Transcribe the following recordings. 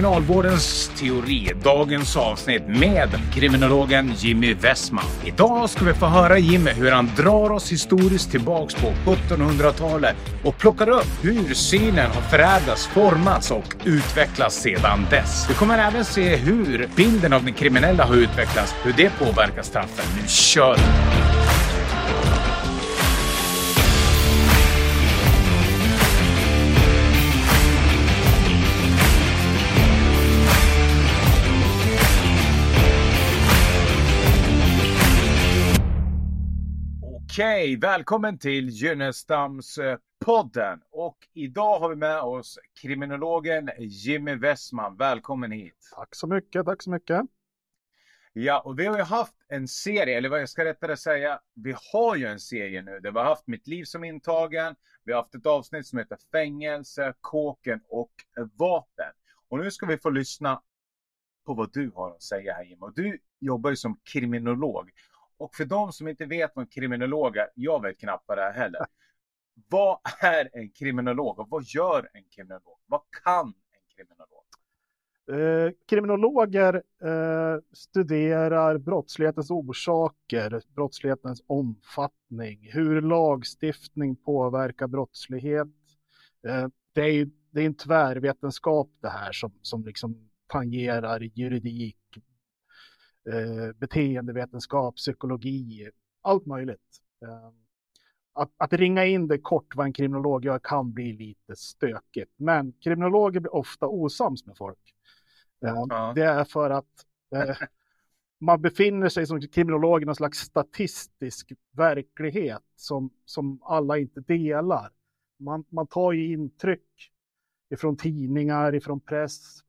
Kriminalvårdens teori, dagens avsnitt med kriminologen Jimmy Westman. Idag ska vi få höra Jimmy hur han drar oss historiskt tillbaks på 1700-talet och plockar upp hur synen har förädlats, formats och utvecklats sedan dess. Vi kommer även se hur bilden av den kriminella har utvecklats, hur det påverkar straffen. Nu kör vi! Okej, välkommen till Gynnestams-podden. Och idag har vi med oss kriminologen Jimmy Westman. Välkommen hit. Tack så mycket, tack så mycket. Ja, och vi har ju haft en serie, eller vad jag ska rättare säga, vi har ju en serie nu där vi har haft Mitt liv som intagen, vi har haft ett avsnitt som heter Fängelse, Kåken och Vapen. Och nu ska vi få lyssna på vad du har att säga här Jimmy. Och du jobbar ju som kriminolog. Och för de som inte vet vad en kriminolog är, jag vet knappt vad det är heller. Vad är en kriminolog och vad gör en kriminolog? Vad kan en kriminolog? Eh, kriminologer eh, studerar brottslighetens orsaker, brottslighetens omfattning, hur lagstiftning påverkar brottslighet. Eh, det, är, det är en tvärvetenskap det här som, som liksom tangerar juridik, eh, beteendevetenskap, psykologi, allt möjligt. Eh, att, att, ringa in det kort vad en kriminolog gör kan bli lite stökigt, men kriminologer blir ofta osams med folk. Eh, ja. Det är för att eh, man befinner sig som kriminolog i någon slags statistisk verklighet som, som alla inte delar. Man, man tar ju intryck ifrån tidningar, ifrån press,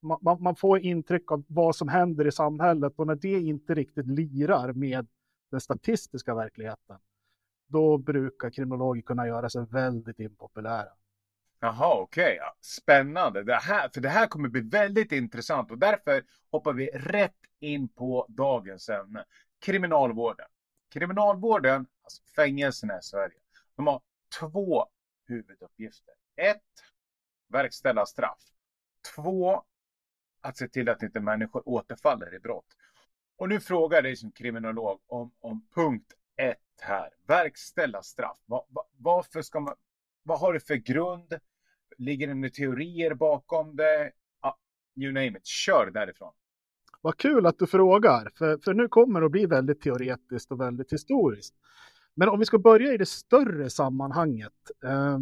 man, man, får intryck av vad som händer i samhället och när det inte riktigt lirar med den statistiska verkligheten, då brukar kriminologer kunna göra sig väldigt impopulära. Jaha, okej. Okay. Spännande. Det här, för det här kommer bli väldigt intressant och därför hoppar vi rätt in på dagens ämne. Kriminalvården. Kriminalvården, alltså fängelserna i Sverige, de har två huvuduppgifter. Ett, verkställa straff. Två, att se till att inte människor återfaller i brott. Och nu frågar jag dig som kriminolog om, om punkt ett här. Verkställa straff. Var, var, varför ska man, vad har det för grund? Ligger det några teorier bakom det? Ah, you name it. Kör därifrån. Vad kul att du frågar, för, för nu kommer det att bli väldigt teoretiskt och väldigt historiskt. Men om vi ska börja i det större sammanhanget eh,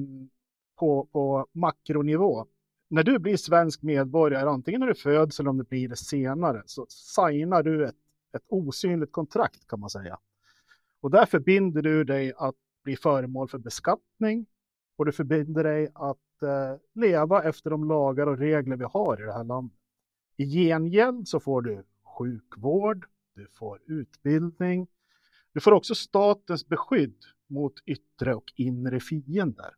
på, på makronivå när du blir svensk medborgare, antingen när du föds eller om det blir det senare, så signar du ett, ett osynligt kontrakt kan man säga. Och där förbinder du dig att bli föremål för beskattning och du förbinder dig att eh, leva efter de lagar och regler vi har i det här landet. I gengäld så får du sjukvård, du får utbildning, du får också statens beskydd mot yttre och inre fiender.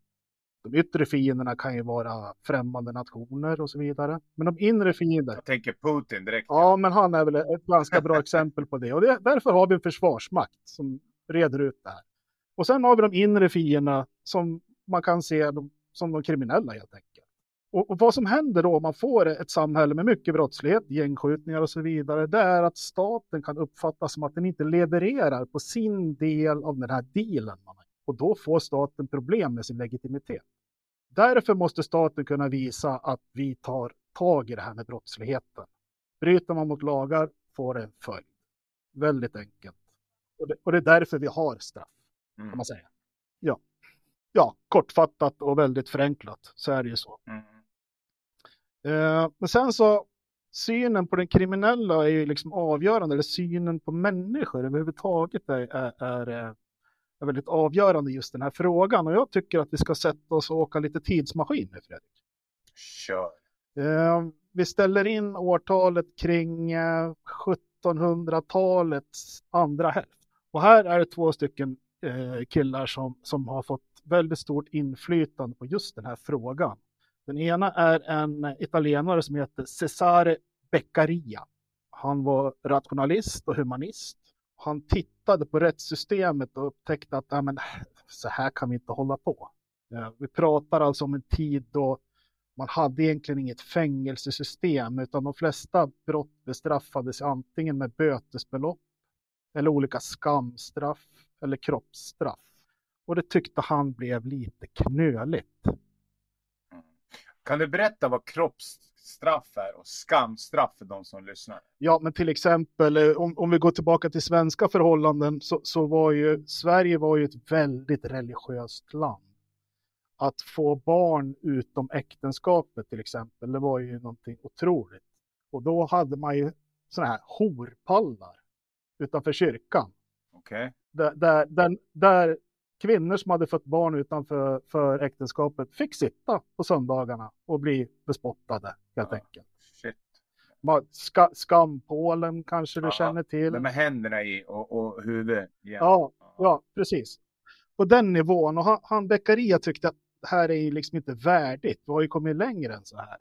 De yttre fienderna kan ju vara främmande nationer och så vidare. Men de inre fienderna. Jag tänker Putin direkt. Ja, men han är väl ett ganska bra exempel på det. Och det, därför har vi en försvarsmakt som reder ut det här. Och sen har vi de inre fienderna som man kan se som de kriminella helt enkelt. Och, och, vad som händer då om man får ett samhälle med mycket brottslighet, gängskjutningar och så vidare, det är att staten kan uppfattas som att den inte levererar på sin del av den här dealen man har och då får staten problem med sin legitimitet. Därför måste staten kunna visa att vi tar tag i det här med brottsligheten. Bryter man mot lagar får det en följd. Väldigt enkelt. Och det, och det är därför vi har straff, kan man mm. säga. Ja. ja, kortfattat och väldigt förenklat så är det ju så. Mm. Eh, men sen så, synen på den kriminella är ju liksom avgörande, eller synen på människor överhuvudtaget är, är, är är väldigt avgörande just den här frågan. Och jag tycker att vi ska sätta oss och åka lite tidsmaskin nu, Fredrik. Kör. Eh, vi ställer in årtalet kring eh, 1700-talets andra hälft. Och här är det två stycken eh, killar som, som har fått väldigt stort inflytande på just den här frågan. Den ena är en italienare som heter Cesare Beccaria. Han var rationalist och humanist han tittade på rättssystemet och upptäckte att ja, men, så här kan vi inte hålla på. Eh, vi pratar alltså om en tid då man hade egentligen inget fängelsesystem utan de flesta brott bestraffades antingen med bötesbelopp eller olika skamstraff eller kroppsstraff. Och det tyckte han blev lite knöligt. Mm. Kan du berätta vad kroppsstraff är och skamstraff för de som lyssnar? Ja, men till exempel eh, om, om vi går tillbaka till svenska förhållanden så, så var ju Sverige var ju ett väldigt religiöst land. Att få barn utom äktenskapet till exempel, det var ju någonting otroligt. Och då hade man ju sådana här horpallar utanför kyrkan. Okej. Där, där, där, där kvinnor som hade fått barn utanför för äktenskapet fick sitta på söndagarna och bli bespottade helt enkelt. Shit. Ska, skampålen kanske du Ja, känner till. Men med händerna i och, och huvudet igen. Ja, ja, precis. På den nivån. Och han, han Beccaria tyckte att det här är ju liksom inte värdigt. Vi har ju kommit längre än så här.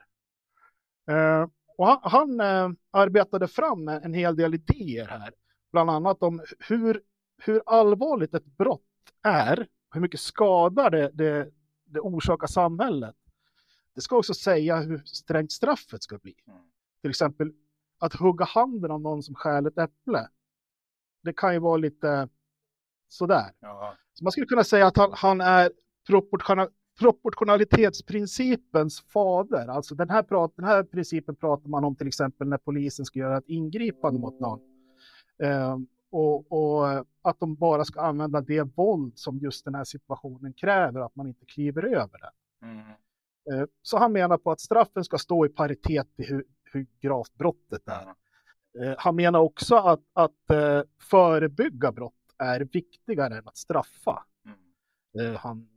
Eh, och han, han eh, arbetade fram en, en hel del idéer här. Bland annat om hur, hur allvarligt ett brott är. Hur mycket skada det, det, det orsakar samhället. Det ska också säga hur strängt straffet ska bli. Mm. Till exempel att hugga handen av någon som stjäl ett äpple. Det kan ju vara lite sådär. Ja. Så man skulle kunna säga att han, han är proportiona, proportionalitetsprincipens fader. Alltså den här, prat, den här principen pratar man om till exempel när polisen ska göra ett ingripande mot någon. Eh, och, och att de bara ska använda det våld som just den här situationen kräver, att man inte kliver över det. Mm. Eh, så han menar på att straffen ska stå i paritet till hur, hur gravt brottet är. Eh, Han menar också att, att eh, förebygga brott är viktigare än att straffa. Mm. Han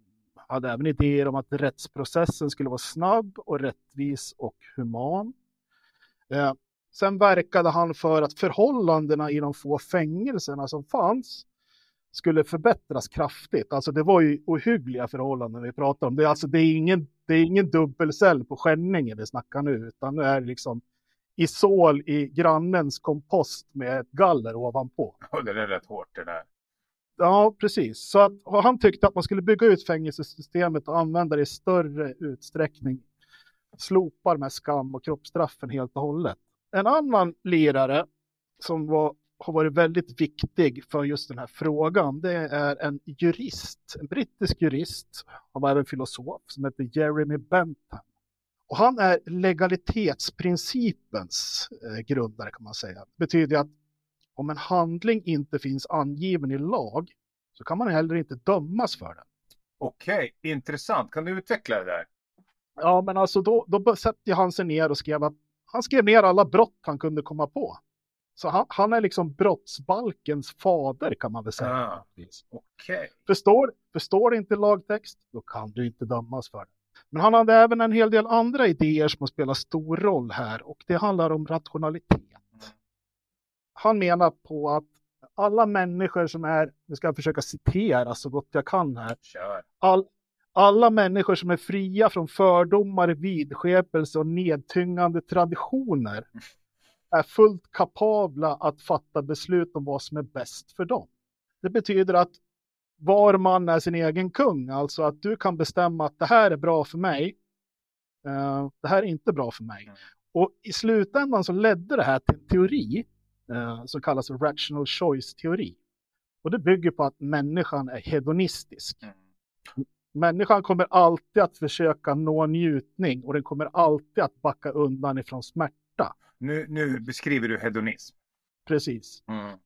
hade även idéer om att rättsprocessen skulle vara snabb och rättvis och human. Sen verkade han för att förhållandena i de få fängelserna som fanns skulle förbättras kraftigt. Alltså det var ju ohyggliga förhållanden vi pratar om. Det är, alltså, det är, ingen, det är ingen dubbelcell på Skänninge vi snackar nu, utan nu är det liksom isol i grannens kompost med ett galler ovanpå. Och det är rätt hårt det där. Ja, precis. Så att, han tyckte att man skulle bygga ut fängelsesystemet och använda det i större utsträckning. Slopa de här skam och kroppsstraffen helt och hållet. En annan lirare som var, har varit väldigt viktig för just den här frågan, det är en jurist, en brittisk jurist, han var även filosof, som heter Jeremy Bentham. Och han är legalitetsprincipens eh, grundare kan man säga. Det betyder att om en handling inte finns angiven i lag så kan man heller inte dömas för den. Okej, intressant. Kan du utveckla det där? Ja, men alltså då, då sätter han sig ner och skrev att han skrev ner alla brott han kunde komma på. Så han, han är liksom brottsbalkens fader kan man väl säga. Ah. Okej. Förstår, förstår inte lagtext, då kan du inte dömas för det. Men han hade även en hel del andra idéer som har spelat stor roll här och det handlar om rationalitet. Han menar på att alla människor som är, nu ska jag försöka citera så gott jag kan här, all, alla människor som är fria från fördomar, vidskepelse och nedtyngande traditioner är fullt kapabla att fatta beslut om vad som är bäst för dem. Det betyder att var man är sin egen kung, alltså att du kan bestämma att det här är bra för mig, eh, det här är inte bra för mig. Mm. Och i slutändan så ledde det här till en teori eh, som kallas för rational choice-teori. Och det bygger på att människan är hedonistisk. Mm. Människan kommer alltid att försöka nå njutning och den kommer alltid att backa undan ifrån smärta. Nu, nu beskriver du hedonism. Precis. Mm.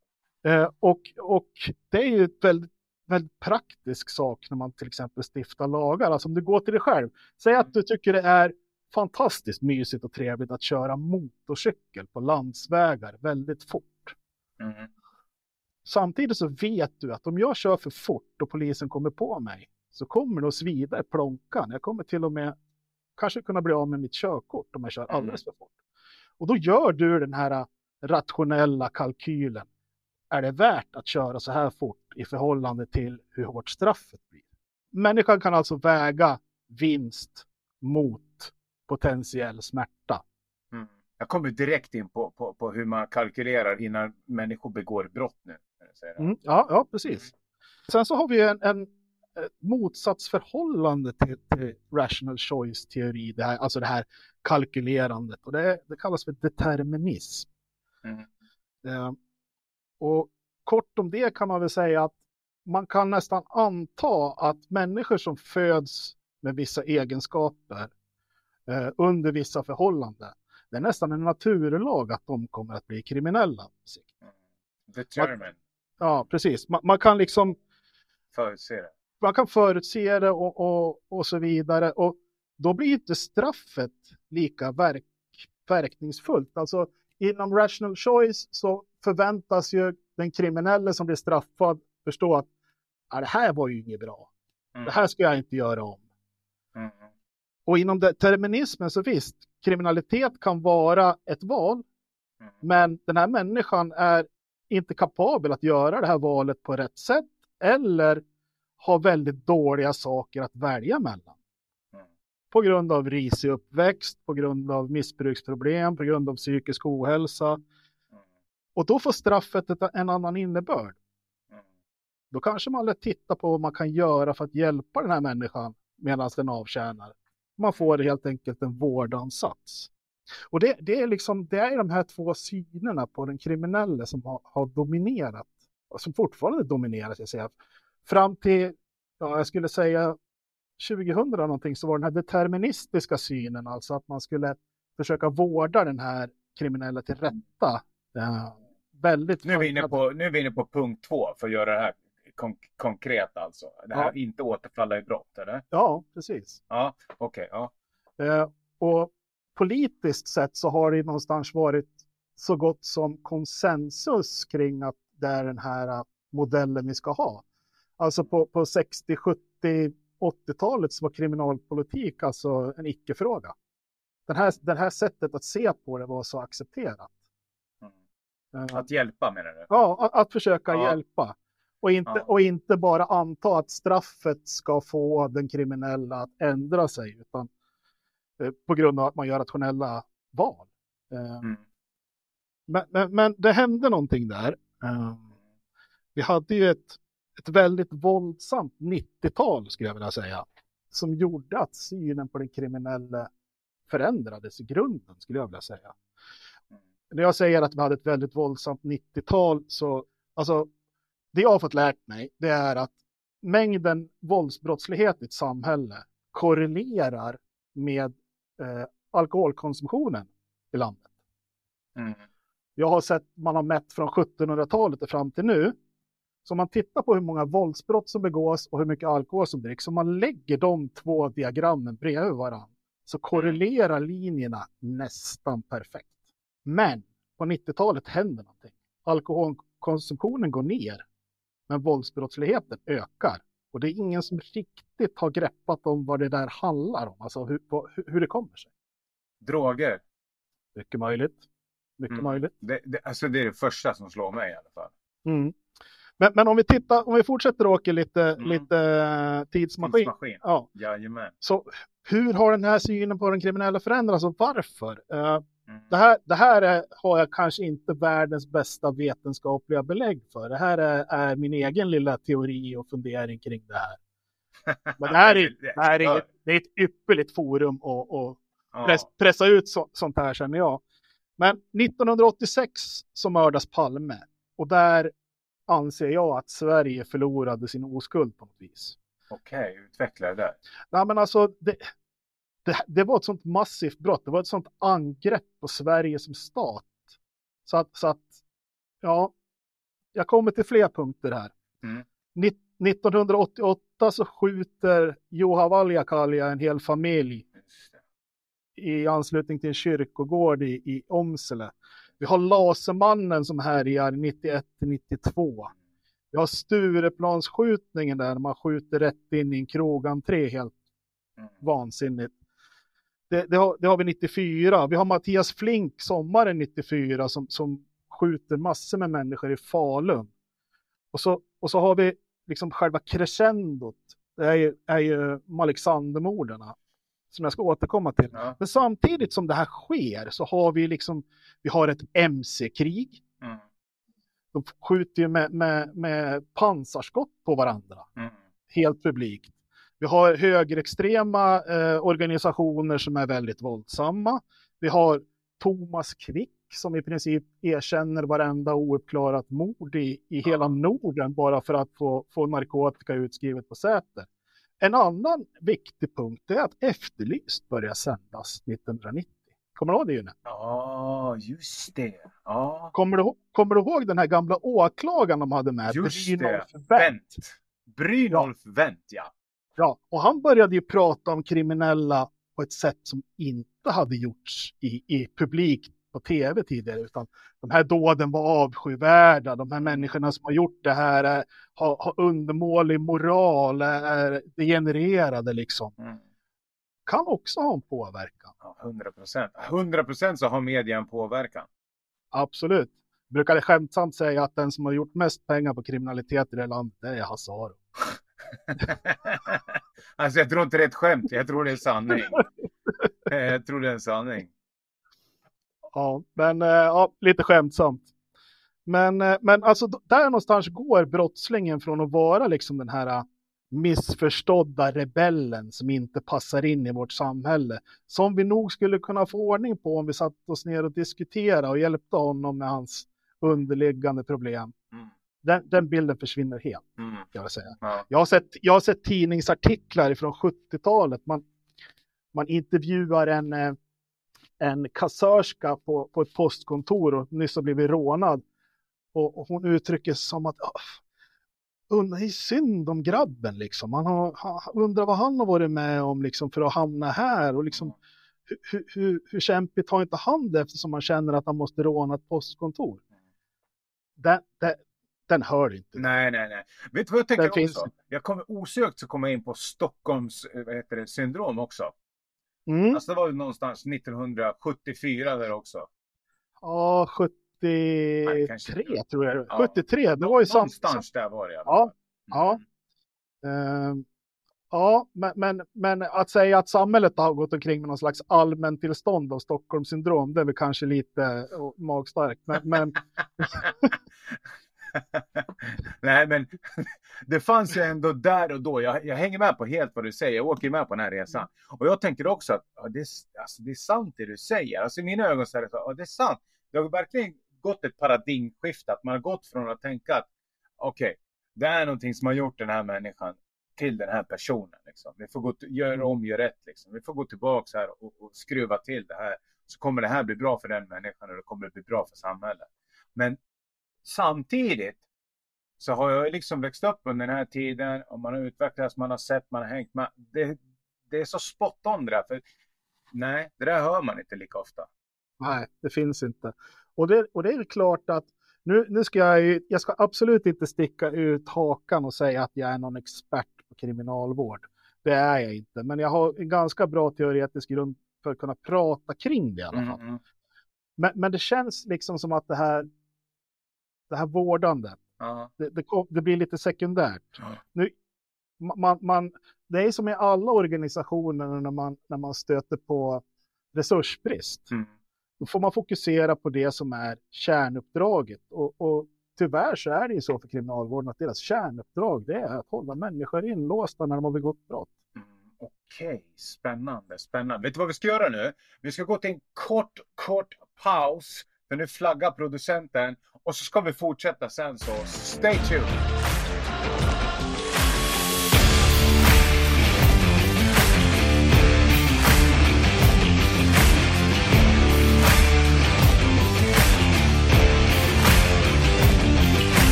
Eh, och, och det är ju ett väldigt, väldigt praktisk sak när man till exempel stiftar lagar. Alltså om du går till dig själv. Säg att du tycker det är fantastiskt mysigt och trevligt att köra motorcykel på landsvägar väldigt fort. Mm. Samtidigt så vet du att om jag kör för fort och polisen kommer på mig så kommer det att svida i plånkan. Jag kommer till och med kanske kunna bli av med mitt körkort om jag kör Mm. alldeles för fort. Och då gör du den här rationella kalkylen. Är det värt att köra så här fort i förhållande till hur hårt straffet blir? Människan kan alltså väga vinst mot potentiell smärta. Mm. Jag kommer direkt in på, på, på hur man kalkylerar innan människor begår brott nu. Mm, ja, ja, precis. Sen så har vi en, en, motsatsförhållande till, till rational choice-teori, det här, alltså det här kalkylerandet. Och det, det kallas för determinism. Mm. Eh, och kort om det kan man väl säga att man kan nästan anta att människor som föds med vissa egenskaper eh, under vissa förhållanden, det är nästan en naturlag att de kommer att bli kriminella. på sikt. Determine. Ja, precis. Man, man kan liksom Förutse det. Man kan förutse det och, och, och så vidare. Och då blir inte straffet lika verk, verkningsfullt. Alltså inom rational choice så förväntas ju den kriminelle som blir straffad förstå att "Ah, det här var ju inget bra. Mm. Det här ska jag inte göra om. Mm. Och inom determinismen så visst, kriminalitet kan vara ett val, Mm. men den här människan är inte kapabel att göra det här valet på rätt sätt eller har väldigt dåliga saker att välja mellan. Mm. På grund av risig uppväxt, på grund av missbruksproblem, på grund av psykisk ohälsa. Mm. Och då får straffet en annan innebörd. Mm. Då kanske man lätt tittar på vad man kan göra för att hjälpa den här människan medan den avtjänar. Man får helt enkelt en vårdansats. Och det, det är liksom, det är de här två synerna på den kriminelle som har, har dominerat, som fortfarande dominerar, ska jag säga. Fram till, ja, jag skulle säga 2000 någonting så var den här deterministiska synen, alltså att man skulle försöka vårda den här kriminella till rätta. Eh, väldigt Nu, är vi inne på, nu är vi inne på punkt två för att göra det här kon konkret alltså. Det här Ja. inte återfalla i brott, eller? Ja, precis. Ja, okej. ja. Eh, och politiskt sett så har det någonstans varit så gott som konsensus kring att det är den här eh, modellen vi ska ha. Alltså på, på 60, 70, 80-talet så var kriminalpolitik alltså en icke-fråga. Den här, det här sättet att se på det var så accepterat. Mm. Eh, Att hjälpa menar du? Ja, att, att försöka Ja. hjälpa. Och inte, Ja. och inte bara anta att straffet ska få den kriminella att ändra sig, utan eh, på grund av att man gör rationella val. Eh, Mm. men, men, men det hände någonting där. Eh, vi hade ju ett, ett väldigt våldsamt 90-tal, skulle jag vilja säga, som gjorde att synen på den kriminella förändrades i grunden, skulle jag vilja säga när jag säger att vi hade ett väldigt våldsamt 90-tal så, alltså, det jag har fått lärt mig, det är att mängden våldsbrottslighet i ett samhälle korrelerar med eh, alkoholkonsumtionen i landet. Mm. Jag har sett, man har mätt från 1700-talet och fram till nu. Så om man tittar på hur många våldsbrott som begås och hur mycket alkohol som dricks, om man lägger de två diagrammen bredvid varandra, så korrelerar linjerna nästan perfekt. Men på 90-talet händer någonting. Alkoholkonsumtionen går ner, men våldsbrottsligheten ökar. Och det är ingen som riktigt har greppat om vad det där handlar om, alltså hur, hur det kommer sig. Droger. Mycket möjligt. Mycket Mm. möjligt. Det, det, alltså det är det första som slår mig i alla fall. Mm. Men, men om vi tittar, om vi fortsätter åka lite, Mm. lite eh, tidsmaskin. Tidsmaskin. Ja, Jajamän. så hur har den här synen på den kriminella förändrats och varför? Eh, Mm. det här, det här är, har jag kanske inte världens bästa vetenskapliga belägg för. Det här är, är min egen lilla teori och fundering kring det här. Men det här är, det här är, det är ett ypperligt forum att att Ja. press, pressa ut så, sånt här känner jag. Men 1986 så mördas Palme och där anser jag att Sverige förlorade sin oskuld på något vis. Okej, utveckla det där. Nej, men alltså, det, det, det var ett sånt massivt brott. Det var ett sånt angrepp på Sverige som stat. Så att, så att ja, jag kommer till fler punkter här. Mm. Ni- 1988 så skjuter Juha Valjakalja en hel familj i anslutning till en kyrkogård i, i Omsele. Vi har Lasermannen som härjar 91 till 92. Vi har Stureplansskjutningen där man skjuter rätt in i en krogentré helt Mm. vansinnigt. Det, det, har, det har vi 94. Vi har Mattias Flink sommaren 94 som, som skjuter massor med människor i Falun. Och så, och så har vi liksom själva crescendot. Det är ju, är ju Malexandermorden som jag ska återkomma till. Ja. Men samtidigt som det här sker så har vi liksom, vi har ett MC-krig. Mm. De skjuter ju med, med, med pansarskott på varandra. Mm. helt publikt. Vi har högerextrema eh, organisationer som är väldigt våldsamma. Vi har Thomas Quick som i princip erkänner varenda ouppklarat mord i, i hela Norden bara för att få, få narkotika utskrivet på Säter. En annan viktig punkt är att Efterlyst började sändas 1990. Kommer du ihåg det June? Ja, just det. Ja. Kommer, du, kommer du ihåg den här gamla åklagaren de hade med? Just Brynolf det. Wendt? Brynolf Wendt, ja. Ja, och han började ju prata om kriminella på ett sätt som inte hade gjorts i, i publik på tv tidigare, utan de här dåden var avskyvärda. De här människorna som har gjort det här är, har, har undermålig moral, är degenererade liksom. Mm. Kan också ha en påverkan. Ja, 100 procent. 100 procent så har media en påverkan. Absolut. Jag brukade skämtsamt säga att den som har gjort mest pengar på kriminalitet i det här landet, det är Hasse Aro. alltså jag tror inte det är ett skämt, jag tror det är sanning. Jag tror det är en sanning. Ja, men eh, ja, lite skämtsamt. Men, eh, men alltså där någonstans går brottslingen från att vara liksom den här eh, missförstådda rebellen som inte passar in i vårt samhälle. Som vi nog skulle kunna få ordning på om vi satt oss ner och diskuterade och hjälpte honom med hans underliggande problem. Mm. Den, den bilden försvinner helt, Mm. jag säga. Ja. Jag har sett, jag har sett tidningsartiklar från 70-talet. Man, man intervjuar en, en kassörska på, på ett postkontor och nyss har blivit rånad. Och, och hon uttrycker som att "Ah, undrar, är synd om grabben liksom. Man har, ha, undrar vad han har varit med om liksom för att hamna här och liksom hur, hur, hur, kämpigt har inte han det eftersom man känner att han måste råna ett postkontor? Den, den, den hör inte. Nej, nej, nej. Vet du vad jag tänker Den finns också? Jag kommer osökt så kommer jag in på Stockholms eh, vad heter det, syndrom också. Mm. Alltså det var ju någonstans 1974 där också. Ja, 73 kanske inte. tror jag. Ja. 73, det var ju Någonstans där var det Ja, ja. Ehm, ja, men, men, men att säga att samhället har gått omkring med någon slags allmäntillstånd av Stockholmssyndrom, det är väl kanske lite eh, magstarkt. Men, men Nej, men det fanns ju ändå där och då. Jag, jag hänger med på helt vad du säger. Jag åker med på den här resan. Och jag tänker också att ja, det, är, alltså, det är sant det du säger. Alltså i mina ögon så är det så, ja, det är sant. Det har verkligen gått ett paradigmskifte. Att man har gått från att tänka att okej, det är någonting som har gjort den här människan till den här personen. Liksom. Vi får gå göra om, göra rätt. Liksom. Vi får gå tillbaka här och, och skruva till det här. Så kommer det här bli bra för den människan och det kommer bli bra för samhället. Men samtidigt så har jag liksom växt upp under den här tiden och man har utvecklats, man har sett, man har hängt med. Det, det är så spot on det där. För, nej, det där hör man inte lika ofta. nej, det finns inte. Och det, och det är klart att nu, nu ska jag ju, jag ska absolut inte sticka ut hakan och säga att jag är någon expert på kriminalvård. Det är jag inte, men jag har en ganska bra teoretisk grund för att kunna prata kring det i alla fall. Mm, Men, men det känns liksom som att det här, det här vårdandet, ja. det, det, det blir lite sekundärt. Ja. Nu, man, man, det är som i alla organisationer när man, när man stöter på resursbrist. Mm. Då får man fokusera på det som är kärnuppdraget. Och, och tyvärr så är det ju så för kriminalvården att deras kärnuppdrag det är att hålla människor inlåsta när de har begått brott. Mm, Okej, spännande, spännande. Vet du vad vi ska göra nu? Vi ska gå till en kort, kort paus. För nu flaggar producenten. Och så ska vi fortsätta sen så stay tuned.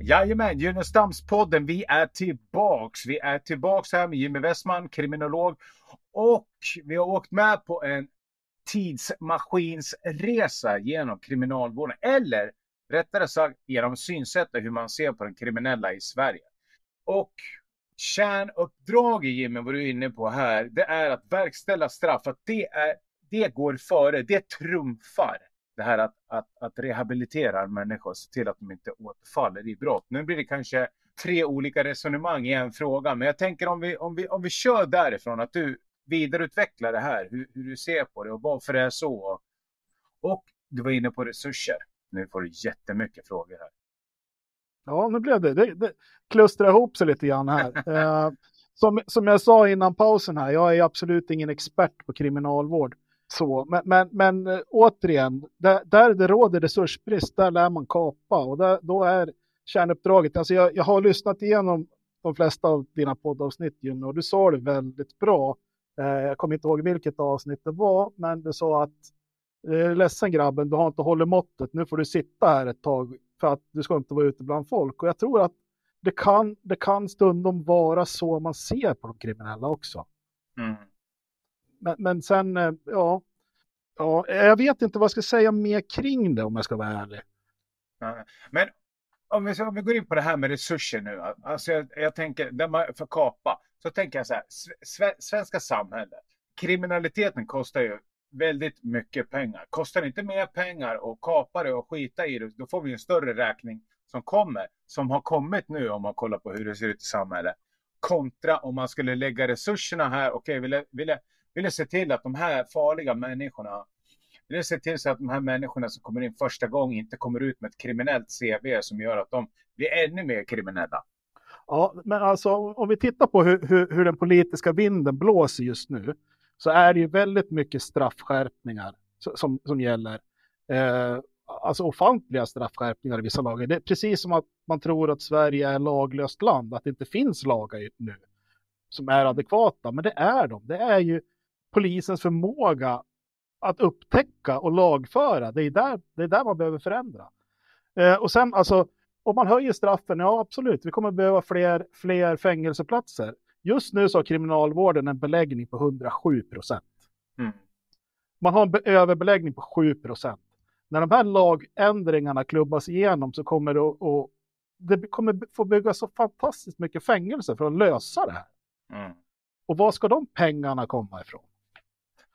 Jajamän, Gynnestamspodden, vi är tillbaks. Vi är tillbaks här med Jimmy Westman, kriminolog. Och vi har åkt med på en tidsmaskinsresa genom kriminalvården. Eller rättare sagt genom synsättet hur man ser på den kriminella i Sverige. Och kärnuppdraget Jimmy, vad du är inne på här, det är att verkställa straff. Att det, är, det går före, det trumfar det här att, att, att rehabilitera människor, se till att de inte återfaller i brott. Nu blir det kanske tre olika resonemang i en fråga, men jag tänker om vi, om vi, om vi kör därifrån, att du vidareutvecklar det här, hur, hur du ser på det och varför det är så. Och du var inne på resurser. Nu får du jättemycket frågor här. Ja, nu blev det. Det, det klustrar ihop sig lite grann här. eh, som, som jag sa innan pausen här, jag är absolut ingen expert på kriminalvård. Så, men, men, men äh, återigen, där, där det råder resursbrist, där lär man kapa och där, då är kärnuppdraget, alltså jag, jag har lyssnat igenom de flesta av dina poddavsnitt June, och du sa det väldigt bra. Eh, jag kommer inte ihåg vilket avsnitt det var, men du sa att är ledsen grabben, du har inte hållit måttet, nu får du sitta här ett tag för att du ska inte vara ute bland folk. Och jag tror att det kan, det kan stundom vara så man ser på de kriminella också. Mm. Men, men sen, eh, ja, ja, jag vet inte vad jag ska säga mer kring det om jag ska vara ärlig. Men om vi, om vi går in på det här med resurser nu. Alltså jag, jag tänker, där man får kapa, så tänker jag så här, svenska samhället, kriminaliteten kostar ju väldigt mycket pengar. Kostar det inte mer pengar att kapa det och skita i det, då får vi en större räkning som kommer, som har kommit nu om man kollar på hur det ser ut i samhället. Kontra om man skulle lägga resurserna här, okej, okay, vill, vill, vill se till att de här farliga människorna vill se till så att de här människorna som kommer in första gången inte kommer ut med ett kriminellt CV som gör att de blir ännu mer kriminella. Ja, men alltså om vi tittar på hur, hur, hur den politiska vinden blåser just nu så är det ju väldigt mycket straffskärpningar som, som gäller. Eh, alltså ofantliga straffskärpningar i vissa lagar. Det är precis som att man tror att Sverige är laglöst land, att det inte finns lagar nu som är adekvata, men det är de. Det är ju polisens förmåga att upptäcka och lagföra. Det är där, det är där man behöver förändra. Eh, och sen alltså, om man höjer straffen, ja absolut, vi kommer behöva fler, fler fängelseplatser. Just nu så har kriminalvården en beläggning på 107 procent. Mm. Man har en överbeläggning på 7 procent. När de här lagändringarna klubbas igenom så kommer det att, och, det kommer få byggas så fantastiskt mycket fängelse för att lösa det här. Mm. Och var ska de pengarna komma ifrån?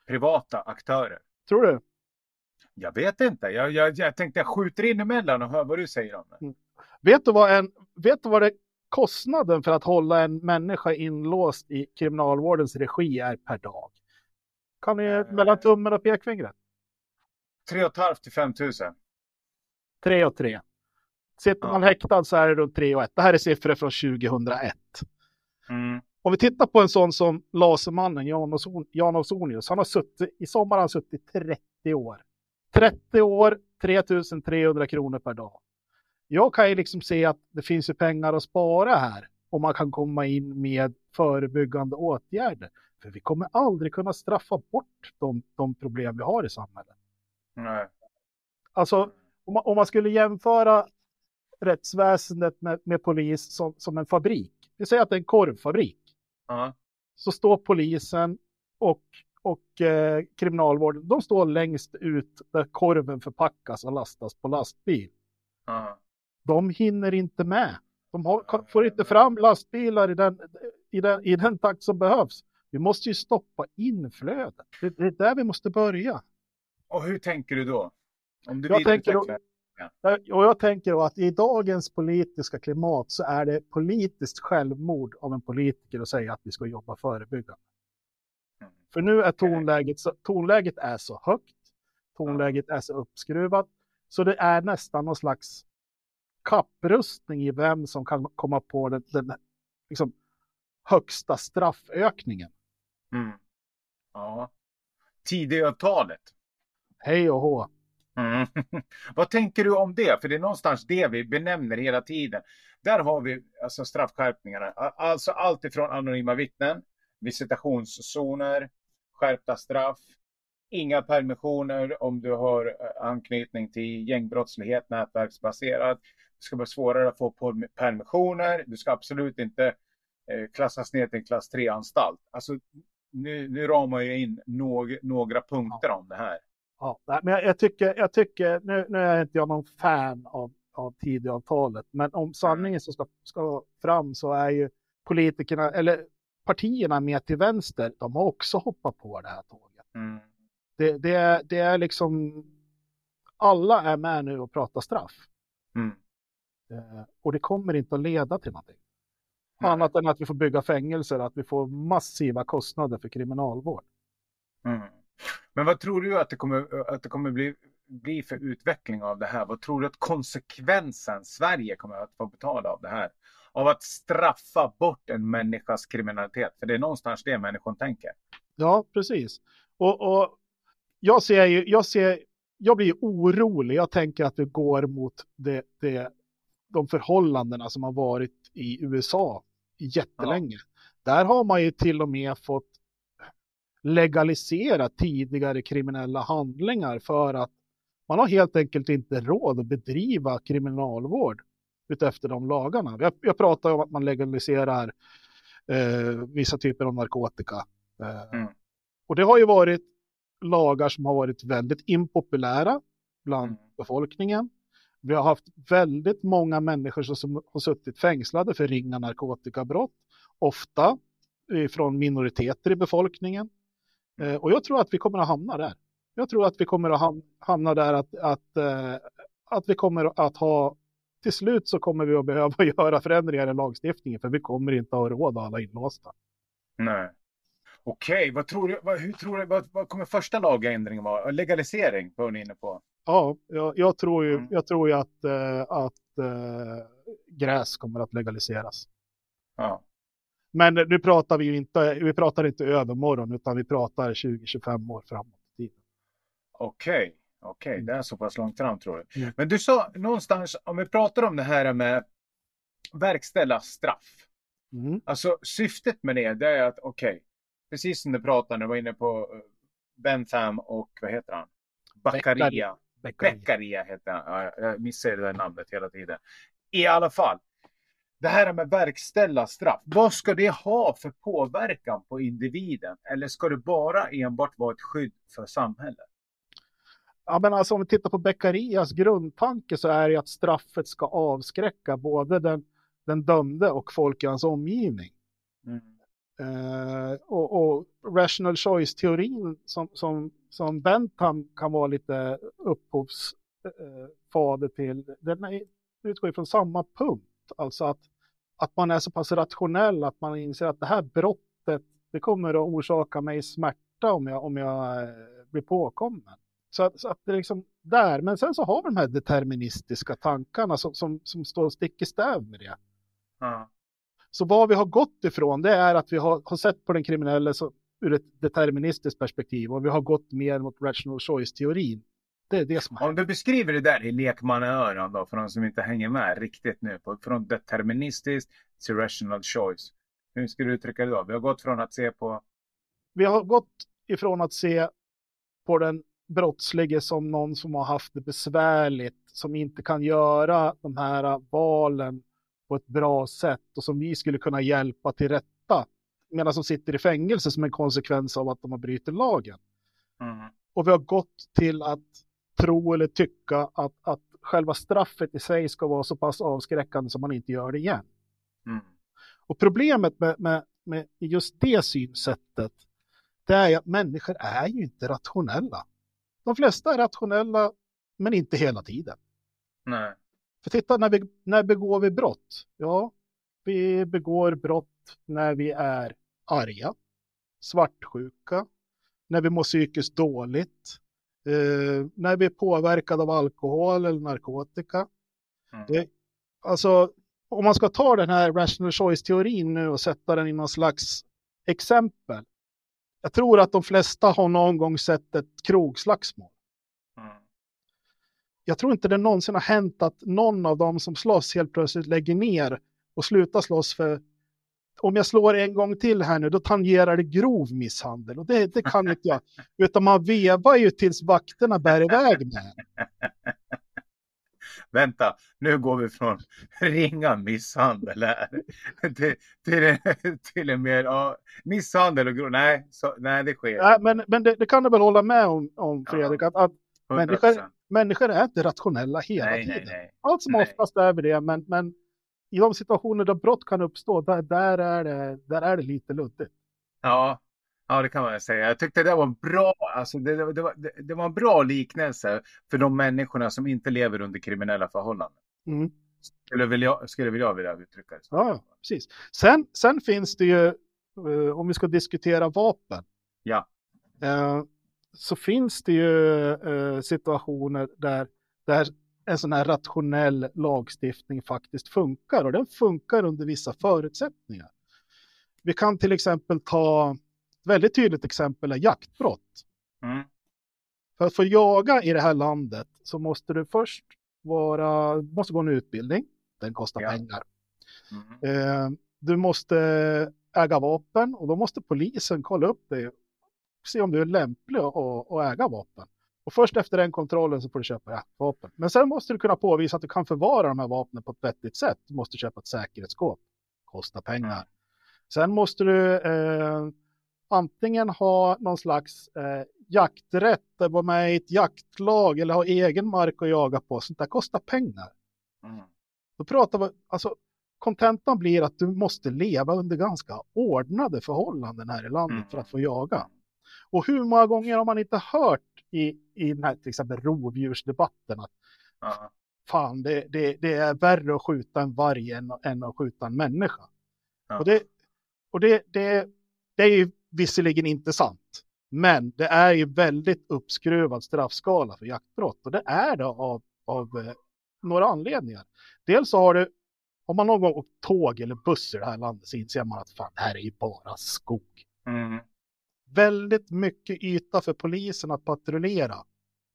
Privata aktörer. Tror du? Jag vet inte. Jag, jag, jag tänkte jag skjuter in emellan och hör vad du säger om det. Mm. Vet du vad, en, vet du vad det kostnaden för att hålla en människa inlåst i kriminalvårdens regi är per dag? Kan ni äh, mellan tummen och pekfingret? 3 500 till 5 000. 3 och 3. Sitter ja. man häktad så är det runt 3 och 1. Det här är siffror från 2001. Mm. Om vi tittar på en sån som Lasermannen, Jan Ausonius, han har suttit, i sommar har han suttit 30 år. 30 år, 3300 kronor per dag jag kan ju liksom se att det finns ju pengar att spara här om man kan komma in med förebyggande åtgärder. För vi kommer aldrig kunna straffa bort de, de problem vi har i samhället. Nej. Alltså, om man, om man skulle jämföra rättsväsendet med, med polis som, som en fabrik. Vi säger att det är en korvfabrik. Så står polisen och, och eh, kriminalvården, de står längst ut där korven förpackas och lastas på lastbil. Uh-huh de hinner inte med. De har, får inte fram lastbilar i den, i, den, i den takt som behövs. Vi måste ju stoppa inflödet. Det, det är där vi måste börja. Och hur tänker du då? Om du jag tänker ja. Och jag tänker att i dagens politiska klimat så är det politiskt självmord av en politiker att säga att vi ska jobba förebyggande. Mm. För nu är tonläget, så, tonläget är så högt, tonläget är så uppskruvat, så det är nästan någon slags kapprustning i vem som kan komma på den, den liksom, högsta straffökningen. Mm. Ja. Tidöavtalet. Hej och hå. Mm. Vad tänker du om det? För det är någonstans det vi benämner hela tiden. Där har vi alltså straffskärpningarna. Alltså allt ifrån anonyma vittnen, visitationszoner, skärpta straff, inga permissioner om du har eh, anknytning till gängbrottslighet, nätverksbaserad. Det ska vara svårare att få permissioner. Du ska absolut inte eh, klassas ner till en klass 3-anstalt. Alltså, nu, nu ramar jag in någ, några punkter om det här. Ja, men jag, jag, tycker, jag tycker nu, nu är inte jag någon fan av, av Tidöavtalet, men om sanningen som ska, ska fram så är ju politikerna, eller partierna med till vänster, de har också hoppat på det här tåget. Mm. Det, det, är, det är liksom, alla är med nu och pratar straff. Mm. Eh, och det kommer inte att leda till någonting. Nej. Annat än att vi får bygga fängelser, att vi får massiva kostnader för kriminalvård. Mm. Men vad tror du att det kommer, att det kommer bli bli för utveckling av det här? Vad tror du att konsekvensen Sverige kommer att få betala av det här? Av att straffa bort en människas kriminalitet. För det är någonstans det människan tänker. Ja, precis. Och, och jag ser ju, jag ser, jag blir orolig. Jag tänker att vi går mot det, det, de förhållandena som har varit i USA jättelänge. Ja. Där har man ju till och med fått legalisera tidigare kriminella handlingar för att man har helt enkelt inte råd att bedriva kriminalvård utefter de lagarna. Jag, jag pratar om att man legaliserar eh, vissa typer av narkotika. Eh, mm. Och det har ju varit lagar som har varit väldigt impopulära bland mm. befolkningen. Vi har haft väldigt många människor som har suttit fängslade för ringa narkotikabrott, ofta från minoriteter i befolkningen. Eh, och jag tror att vi kommer att hamna där. Jag tror att vi kommer att hamna där att, att, eh, att vi kommer att ha till slut så kommer vi att behöva göra förändringar i lagstiftningen för vi kommer inte att ha råd att alla inlåsta. Nej. Okej, vad tror du, vad, hur tror du, vad, vad kommer första lagändringen vara? Legalisering var ni inne på. Ja, jag, jag, tror ju, mm. jag tror ju att, äh, att äh, gräs kommer att legaliseras. Ja. Men nu pratar vi ju inte, vi pratar inte övermorgon utan vi pratar 20-25 år framåt i tiden. Okej, okay. okej, okay. Mm. det är så pass långt fram tror du. Mm. Men du sa någonstans, om vi pratar om det här med verkställa straff. Mm. Alltså syftet med det, det är att okej, okay, precis som du pratade, du var inne på eh, Bentham och vad heter han? Beccaria. Beccaria heter han. Ja, jag missar det där namnet hela tiden. I alla fall, det här med verkställa straff. Vad ska det ha för påverkan på individen? Eller ska det bara enbart vara ett skydd för samhället? Ja, men alltså om vi tittar på Beccarias grundtanke så är det att straffet ska avskräcka både den, den dömde och folk i hans omgivning. Mm. Uh, och, och, rational choice-teorin som, som, som Bentham kan vara lite upphovsfader uh, till, den utgår ifrån samma punkt. Alltså att att man är så pass rationell att man inser att det här brottet, det kommer att orsaka mig smärta om jag, om jag eh, blir påkommen. Så att, så att det är liksom där, men sen så har vi de här deterministiska tankarna som, som, som står stick i stäv med det. Mm. Så vad vi har gått ifrån det är att vi har, har sett på den kriminella så, ur ett deterministiskt perspektiv och vi har gått mer mot rational choice-teorin. Det är det som Om du beskriver det där i lekmannaöron då, för de som inte hänger med riktigt nu, på, från deterministiskt till rational choice. Hur ska du uttrycka det då? Vi har gått från att se på... Vi har gått ifrån att se på den brottslige som någon som har haft det besvärligt, som inte kan göra de här valen på ett bra sätt och som vi skulle kunna hjälpa till rätta. Medan som sitter i fängelse som en konsekvens av att de har brutit lagen. Mm. Och vi har gått till att tro eller tycka att, att själva straffet i sig ska vara så pass avskräckande som man inte gör det igen. Mm. Och problemet med, med, med just det synsättet, det är att människor är ju inte rationella. De flesta är rationella, men inte hela tiden. Nej. För titta, när, vi, när begår vi brott? Ja, vi begår brott när vi är arga, svartsjuka, när vi mår psykiskt dåligt, eh, när vi är påverkade av alkohol eller narkotika. Mm. Det, alltså, om man ska ta den här rational choice-teorin nu och sätta den i någon slags exempel. Jag tror att de flesta har någon gång sett ett krogslagsmål. Mm. Jag tror inte det någonsin har hänt att någon av dem som slåss helt plötsligt lägger ner och slutar slåss för om jag slår en gång till här nu, då tangerar det grov misshandel. Och det, det kan inte jag. Utan man vevar ju tills vakterna bär iväg med Vänta, nu går vi från ringa misshandel här till, till, till en mer ja, misshandel och grov. Nej, så, nej, det sker. Nej, men men det, det, kan du väl hålla med om, om Fredrik, ja, att, att människor, människor är inte rationella hela nej, tiden. Nej, nej. Allt som nej. oftast är vi det, men, men i de situationer där brott kan uppstå, där, där, är, det, där är det lite luddigt. Ja, ja, det kan man säga. Jag tyckte det var en bra, alltså det, det, var, det, det var en bra liknelse för de människorna som inte lever under kriminella förhållanden. Mm. Skulle, vilja, skulle vilja vilja uttrycka det så. Ja, precis. Sen, sen finns det ju, uh, om vi ska diskutera vapen. Ja. Uh, så finns det ju eh, situationer där, där en sån här rationell lagstiftning faktiskt funkar och den funkar under vissa förutsättningar. Vi kan till exempel ta, ett väldigt tydligt exempel är jaktbrott. Mm. För att få jaga i det här landet så måste du först vara, måste gå en utbildning, den kostar Ja. pengar. Mm. Eh, du måste äga vapen och då måste polisen kolla upp dig och se om du är lämplig att, att äga vapen. Och först efter den kontrollen så får du köpa jaktvapen. Men sen måste du kunna påvisa att du kan förvara de här vapnen på ett vettigt sätt. Du måste köpa ett säkerhetsskåp. Kostar pengar. Sen måste du eh, antingen ha någon slags eh, jakträtt, vara med i ett jaktlag eller ha egen mark att jaga på. Sånt där kostar pengar. Mm. Då pratar vi, alltså kontentan blir att du måste leva under ganska ordnade förhållanden här i landet Mm. för att få jaga. Och hur många gånger har man inte hört i, i den här till exempel rovdjursdebatten att Ja. fan, det, det, det är värre att skjuta en varg än, än att skjuta en människa. Ja. Och, det, och det, det, det är ju visserligen inte sant, men det är ju väldigt uppskruvad straffskala för jaktbrott och det är det av, av eh, några anledningar. Dels så har du, om man någon gång åkt tåg eller buss i det här landet så inser man att fan, det här är ju bara skog. Mm. Väldigt mycket yta för polisen att patrullera.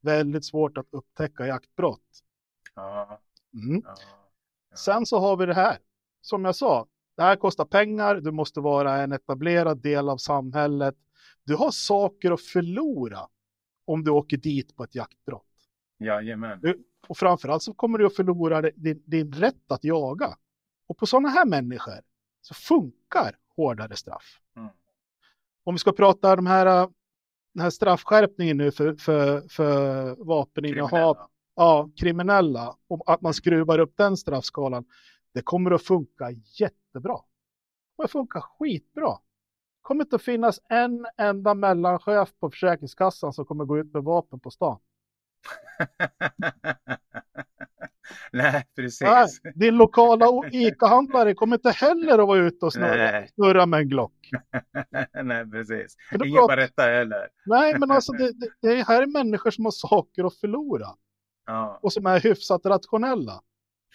Väldigt svårt att upptäcka jaktbrott. Ja. Mm. Sen så har vi det här. Som jag sa, det här kostar pengar. Du måste vara en etablerad del av samhället. Du har saker att förlora om du åker dit på ett jaktbrott. Jajamän. Och framförallt så kommer du att förlora din, din rätt att jaga. Och på sådana här människor så funkar hårdare straff. Mm. Om vi ska prata de här, äh, den här straffskärpningen nu för, för, för vapeninnehav, Kriminella. ja, kriminella, och att man skruvar upp den straffskalan, det kommer att funka jättebra. Det kommer att funka skitbra. Det kommer inte att finnas en enda mellanchef på Försäkringskassan som kommer gå ut med vapen på stan. Nej, precis. Nej, din lokala ICA-handlare kommer inte heller att vara ute och snurra, med en Glock. Nej, precis. Ingen pratar- berätta heller. Nej, men alltså det, det, det här är människor som har saker att förlora Ja. och som är hyfsat rationella.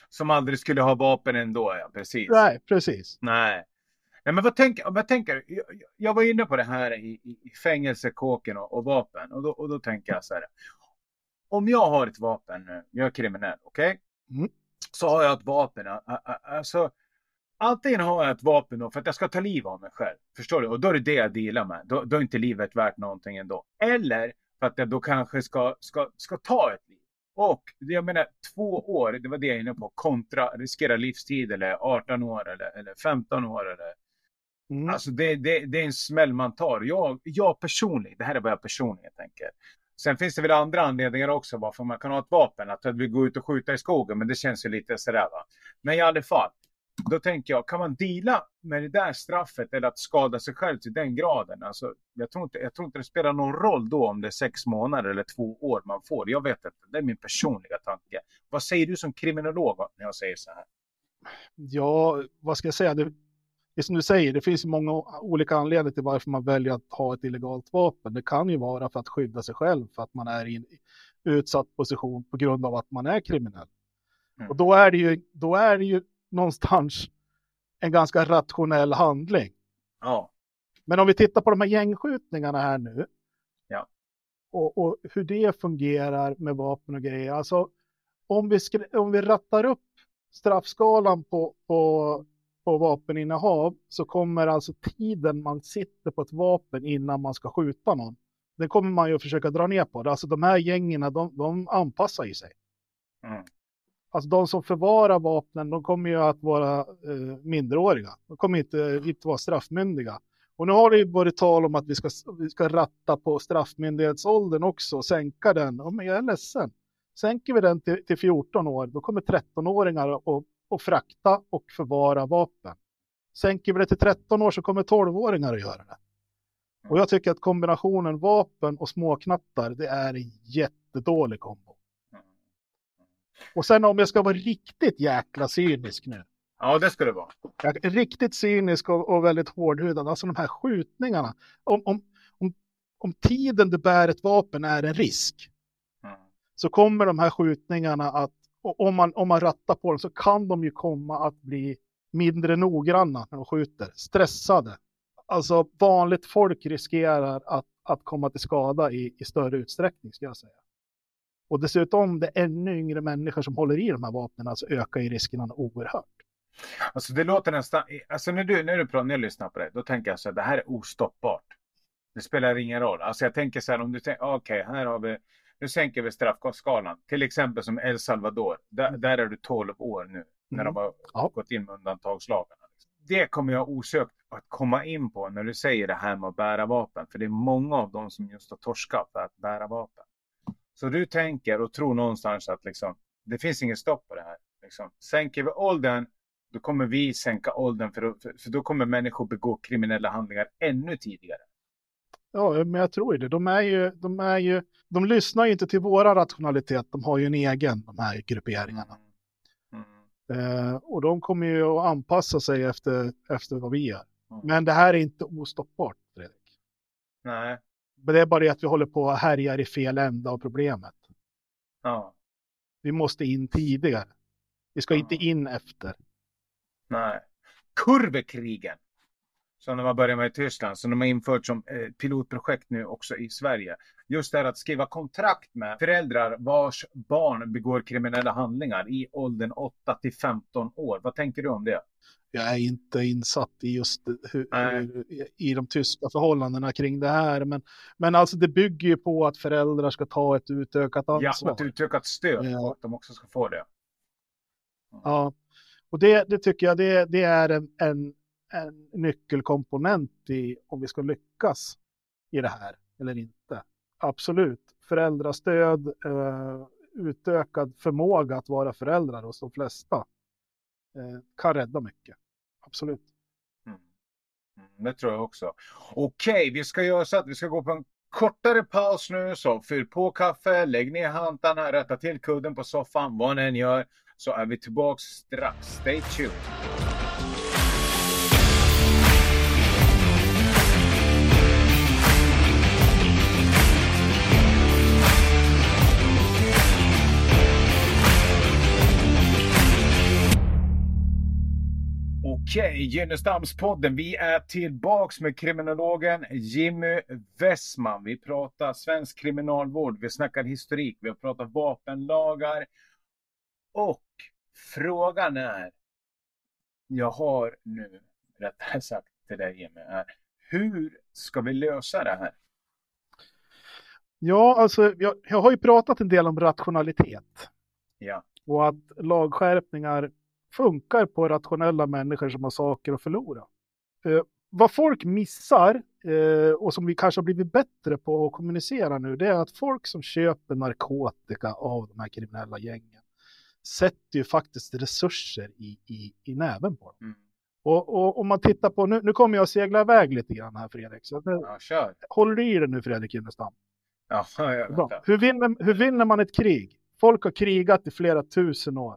Som aldrig skulle ha vapen ändå, ja. Precis. Nej, precis. Nej. Nej, men vad tänker, vad tänker jag, jag var inne på det här i, i i fängelsekåken och, och vapen. Och då, och då tänker jag så här. Om jag har ett vapen nu, jag är kriminell, okej? Mm. Så har jag ett vapen. Alltså, antingen har jag ett vapen då för att jag ska ta liv av mig själv. Förstår du? Och då är det det jag dealar med. Då, då är inte livet värt någonting ändå. Eller för att jag då kanske ska, ska, ska ta ett liv. Och jag menar två år, det var det jag är inne på, kontra riskera livstid eller 18 år eller, eller 15 år eller Mm. Alltså det, det, det är en smäll man tar. Jag, jag personligen, det här är vad jag personligen tänker. Sen finns det väl andra anledningar också varför man kan ha ett vapen. Att vi gå ut och skjuta i skogen, men det känns ju lite sådär va. Men i alla fall, då tänker jag, kan man deala med det där straffet eller att skada sig själv till den graden? Alltså, jag, tror inte, jag tror inte det spelar någon roll då om det är sex månader eller två år man får. Jag vet inte, det är min personliga tanke. Vad säger du som kriminolog när jag säger så här? Ja, vad ska jag säga? Det, det är som du säger, det finns många olika anledningar till varför man väljer att ha ett illegalt vapen. Det kan ju vara för att skydda sig själv, för att man är i en utsatt position på grund av att man är kriminell. Mm. Och då är, det ju, då är det ju någonstans en ganska rationell handling. Ja, Men om vi tittar på de här gängskjutningarna här nu. Ja. Och, och hur det fungerar med vapen och grejer. Alltså om vi, om vi rattar upp straffskalan på, på, på vapeninnehav så kommer alltså tiden man sitter på ett vapen innan man ska skjuta någon. Den kommer man ju att försöka dra ner på. Alltså de här gängen, de, de anpassar ju sig. Mm. Alltså de som förvarar vapnen, de kommer ju att vara eh, minderåriga. De kommer inte, inte vara straffmyndiga. Och nu har det ju varit tal om att vi ska, vi ska ratta på straffmyndighetsåldern också och sänka den. Ja, men jag är ledsen. Sänker vi den till, till 14 år, då kommer 13-åringar att, att frakta och förvara vapen. Sänker vi det till 13 år så kommer 12-åringar att göra det. Och jag tycker att kombinationen vapen och småknattar, det är en jättedålig kombo. Och sen om jag ska vara riktigt jäkla cynisk nu. ja det ska det vara. Riktigt cynisk och, och väldigt hårdhudad. Alltså de här skjutningarna. Om, om, om, om tiden du bär ett vapen är en risk Mm. så kommer de här skjutningarna att, och om man, om man rattar på dem så kan de ju komma att bli mindre noggranna när de skjuter, stressade. Alltså vanligt folk riskerar att, att komma till skada i, i större utsträckning ska jag säga. Och dessutom det är ännu yngre människor som håller i de här vapnen alltså ökar ju riskerna oerhört. Alltså det låter nästan, alltså när du, när du pratar, när jag lyssnar på det, då tänker jag så här, det här är ostoppbart. Det spelar ingen roll. Alltså jag tänker så här, om du tänker, okej, här har vi, nu sänker vi straffskalan. Till exempel som El Salvador, där, där är du 12 år nu, när de har Ja. gått in med undantagslagarna. Det kommer jag osökt att komma in på när du säger det här med att bära vapen. För det är många av dem som just har torskat för att bära vapen. Så du tänker och tror någonstans att liksom, det finns ingen stopp på det här. Liksom. Sänker vi åldern, då kommer vi sänka åldern för, för, för då kommer människor begå kriminella handlingar ännu tidigare. Ja, men jag tror ju det. De är ju, de är ju, de lyssnar ju inte till våra rationalitet. De har ju en egen, de här grupperingarna. Mm. Eh, och de kommer ju att anpassa sig efter, efter vad vi gör. Mm. Men det här är inte ostoppbart, Fredrik. Nej, Men det är bara det att vi håller på och härjar i fel ända av problemet. ja, Vi måste in tidigare. Vi ska Ja. inte in efter. nej. Kurvekrigen. Som de har börjat med i Tyskland, som de har infört som eh, pilotprojekt nu också i Sverige. Just det här att skriva kontrakt med föräldrar vars barn begår kriminella handlingar i åldern 8 till 15 år. Vad tänker du om det? Jag är inte insatt i just hur, hur, i de tyska förhållandena kring det här. Men, men alltså det bygger ju på att föräldrar ska ta ett utökat Ja, ansvar. och ett utökat stöd Ja. och att de också ska få det. Ja, och det, det tycker jag det, det är en, en, en nyckelkomponent i om vi ska lyckas i det här eller inte. Absolut, föräldrastöd, eh, utökad förmåga att vara föräldrar hos de flesta eh, kan rädda mycket. Absolut. Mm. mm. Det tror jag också. Okej, vi ska göra så att vi ska gå på en kortare paus nu. Så fyll på kaffe, lägg ner hantarna, rätta till kudden på soffan, vad ni än gör. Så är vi tillbaks strax. Stay tuned. Okej, Gynnestamspodden. Vi är tillbaks med kriminologen Jimmy Westman. Vi pratar svensk kriminalvård, vi snackar historik, vi har pratat vapenlagar. Och frågan är, jag har nu rättare sagt till dig Jimmy, är hur ska vi lösa det här? Ja, alltså jag, jag har ju pratat en del om rationalitet Ja, och att lagskärpningar funkar på rationella människor som har saker att förlora. Eh, vad folk missar eh, och som vi kanske har blivit bättre på att kommunicera nu, det är att folk som köper narkotika av de här kriminella gängen sätter ju faktiskt resurser i, i, i näven på dem. mm. Och, om man tittar på, nu, nu kommer jag att segla iväg lite grann här Fredrik, så nu, ja kör. håller du i det nu Fredrik Gynnestam? Ja, ja, Bra. vänta. Hur, vinner, hur vinner man ett krig? Folk har krigat i flera tusen år.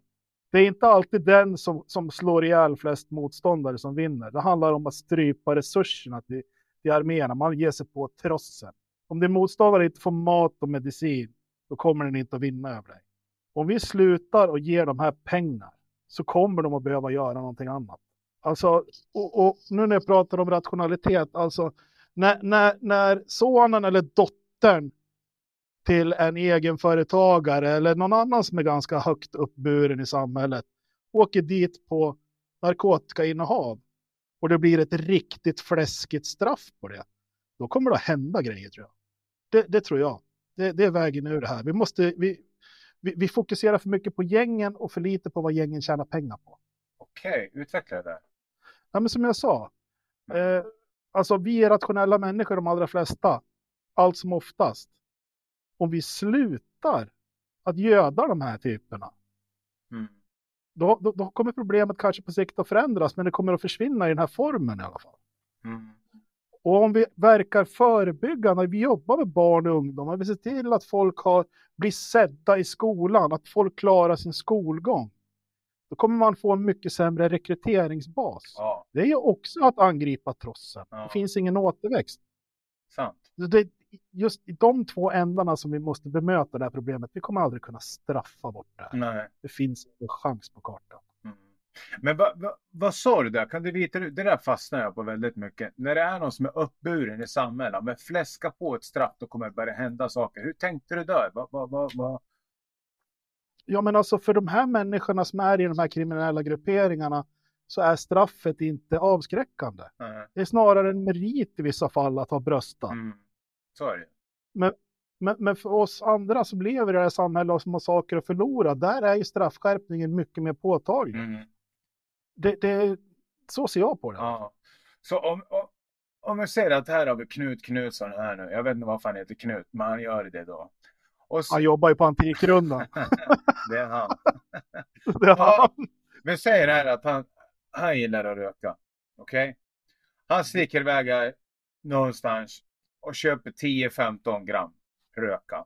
Det är inte alltid den som, som slår ihjäl flest motståndare som vinner. Det handlar om att strypa resurserna till, till arméerna. Man ger sig på trossen. Om din motståndare inte får mat och medicin, då kommer den inte att vinna över dig. Om vi slutar och ger de här pengar så kommer de att behöva göra någonting annat. Alltså, och, och nu när jag pratar om rationalitet, alltså när, när, när sonen eller dottern till en egenföretagare eller någon annan som är ganska högt uppburen i samhället åker dit på narkotikainnehav och det blir ett riktigt fläskigt straff på det, då kommer det att hända grejer tror jag. Det, det tror jag. Det, det är vägen ur det här. Vi, måste, vi, vi, vi fokuserar för mycket på gängen och för lite på vad gängen tjänar pengar på. Okej, utveckla det. Ja, men som jag sa, eh, alltså vi är rationella människor de allra flesta, allt som oftast. Om vi slutar att göda de här typerna, Mm. då, då, då kommer problemet kanske på sikt att förändras, men det kommer att försvinna i den här formen i alla fall. Mm. Och om vi verkar förebyggande, vi jobbar med barn och ungdomar, vi ser till att folk har, blir sedda i skolan, att folk klarar sin skolgång, då kommer man få en mycket sämre rekryteringsbas. Ja, Det är ju också att angripa trossen. Ja. Det finns ingen återväxt. sant. Det, just i de två ändarna som vi måste bemöta det här problemet, vi kommer aldrig kunna straffa bort det här. Nej. Det finns en chans på kartan. Mm. Men vad va, va sa du där? Kan du vita Det där fastnar jag på väldigt mycket. När det är någon som är uppburen i samhället, med fläska på ett straff, då kommer det börja hända saker. Hur tänkte du där? Va, va, va? Ja, men alltså för de här människorna som är i de här kriminella grupperingarna så är straffet inte avskräckande. Nej. Det är snarare en merit i vissa fall att ha bröstat. Mm. Så är det. Men, men för oss andra som lever i det här samhället och som har saker att förlora, där är ju straffskärpningen mycket mer påtaglig. Mm. Det, det, så ser jag på det. Ja. Så om, om, om vi säger att här har vi Knut Knutsson här nu. Jag vet inte varför han heter Knut, men han gör det då. Så, Han jobbar ju på Antikrundan. det är han. Det är Ja. han. Vi säger här att han, han gillar att röka. Okej? Han sticker iväg någonstans och köper 10-15 gram röka.